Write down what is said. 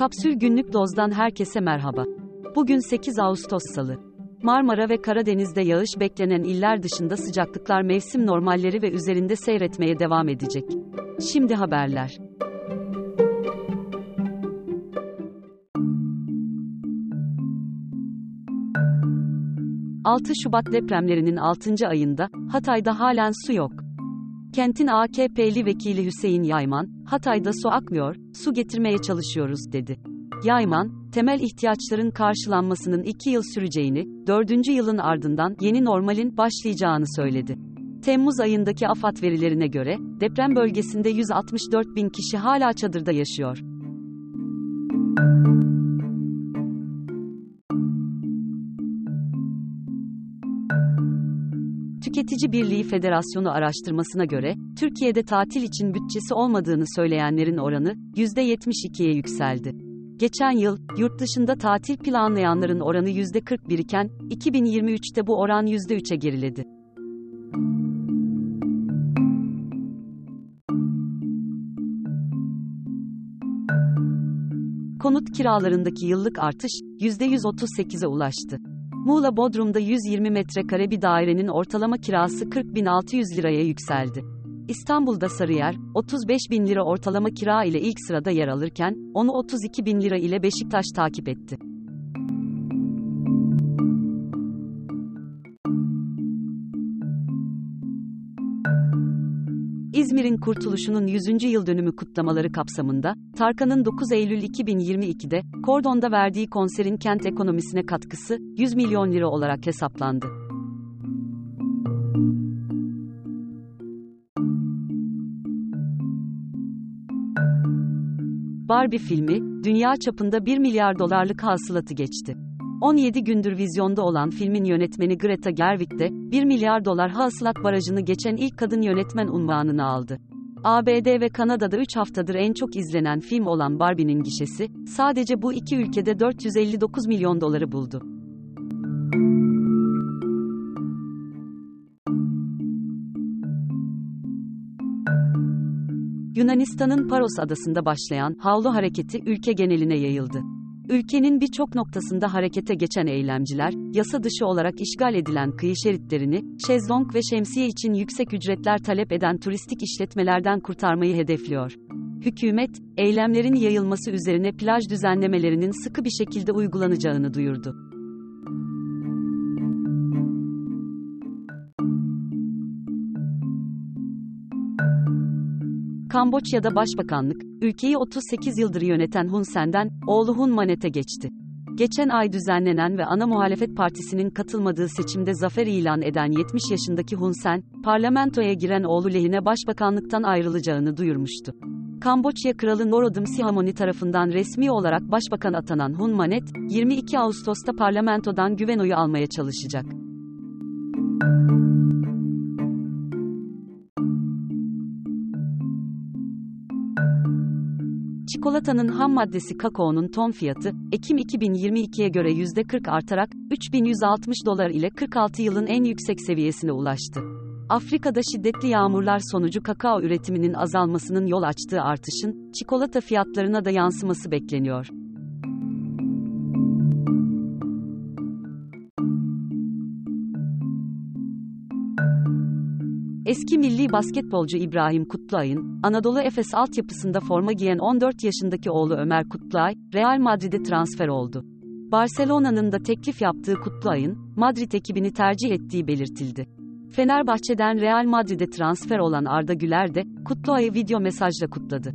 Kapsül Günlük Doz'dan herkese merhaba. Bugün 8 Ağustos Salı. Marmara ve Karadeniz'de yağış beklenen iller dışında sıcaklıklar mevsim normalleri ve üzerinde seyretmeye devam edecek. Şimdi haberler. ...6 Şubat depremlerinin 6. ayında, Hatay'da halen su yok. Kentin AKP'li vekili Hüseyin Yayman, Hatay'da su akmıyor, su getirmeye çalışıyoruz, dedi. Yayman, temel ihtiyaçların karşılanmasının 2 yıl süreceğini, 4. yılın ardından yeni normalin başlayacağını söyledi. Temmuz ayındaki AFAD verilerine göre, deprem bölgesinde 164 bin kişi hala çadırda yaşıyor. Tüketici Birliği Federasyonu araştırmasına göre, Türkiye'de tatil için bütçesi olmadığını söyleyenlerin oranı, %72'ye yükseldi. Geçen yıl, yurt dışında tatil planlayanların oranı %41 iken, 2023'te bu oran %3'e geriledi. Konut kiralarındaki yıllık artış, %138'e ulaştı. Muğla Bodrum'da 120 metrekare bir dairenin ortalama kirası 40.600 liraya yükseldi. İstanbul'da Sarıyer, 35 bin lira ortalama kira ile ilk sırada yer alırken, onu 32 bin lira ile Beşiktaş takip etti. İzmir'in kurtuluşunun 100. yıl dönümü kutlamaları kapsamında, Tarkan'ın 9 Eylül 2022'de, Kordon'da verdiği konserin kent ekonomisine katkısı, 100 milyon lira olarak hesaplandı. Barbie filmi, dünya çapında 1 milyar dolarlık hasılatı geçti. 17 gündür vizyonda olan filmin yönetmeni Greta Gerwig de 1 milyar dolar hasılat barajını geçen ilk kadın yönetmen unvanını aldı. ABD ve Kanada'da 3 haftadır en çok izlenen film olan Barbie'nin gişesi, sadece bu iki ülkede 459 milyon doları buldu. Yunanistan'ın Paros adasında başlayan havlu hareketi ülke geneline yayıldı. Ülkenin birçok noktasında harekete geçen eylemciler, yasa dışı olarak işgal edilen kıyı şeritlerini, şezlong ve şemsiye için yüksek ücretler talep eden turistik işletmelerden kurtarmayı hedefliyor. Hükümet, eylemlerin yayılması üzerine plaj düzenlemelerinin sıkı bir şekilde uygulanacağını duyurdu. Kamboçya'da Başbakanlık, ülkeyi 38 yıldır yöneten Hun Sen'den, oğlu Hun Manet'e geçti. Geçen ay düzenlenen ve ana muhalefet partisinin katılmadığı seçimde zafer ilan eden 70 yaşındaki Hun Sen, parlamentoya giren oğlu lehine başbakanlıktan ayrılacağını duyurmuştu. Kamboçya Kralı Norodom Sihamoni tarafından resmi olarak başbakan atanan Hun Manet, 22 Ağustos'ta parlamentodan güven oyu almaya çalışacak. Çikolatanın ham maddesi kakaonun ton fiyatı, Ekim 2022'ye göre %40 artarak, 3160 dolar ile 46 yılın en yüksek seviyesine ulaştı. Afrika'da şiddetli yağmurlar sonucu kakao üretiminin azalmasının yol açtığı artışın, çikolata fiyatlarına da yansıması bekleniyor. Eski milli basketbolcu İbrahim Kutluay'ın, Anadolu Efes altyapısında forma giyen 14 yaşındaki oğlu Ömer Kutluay, Real Madrid'e transfer oldu. Barcelona'nın da teklif yaptığı Kutluay'ın, Madrid ekibini tercih ettiği belirtildi. Fenerbahçe'den Real Madrid'e transfer olan Arda Güler de, Kutluay'ı video mesajla kutladı.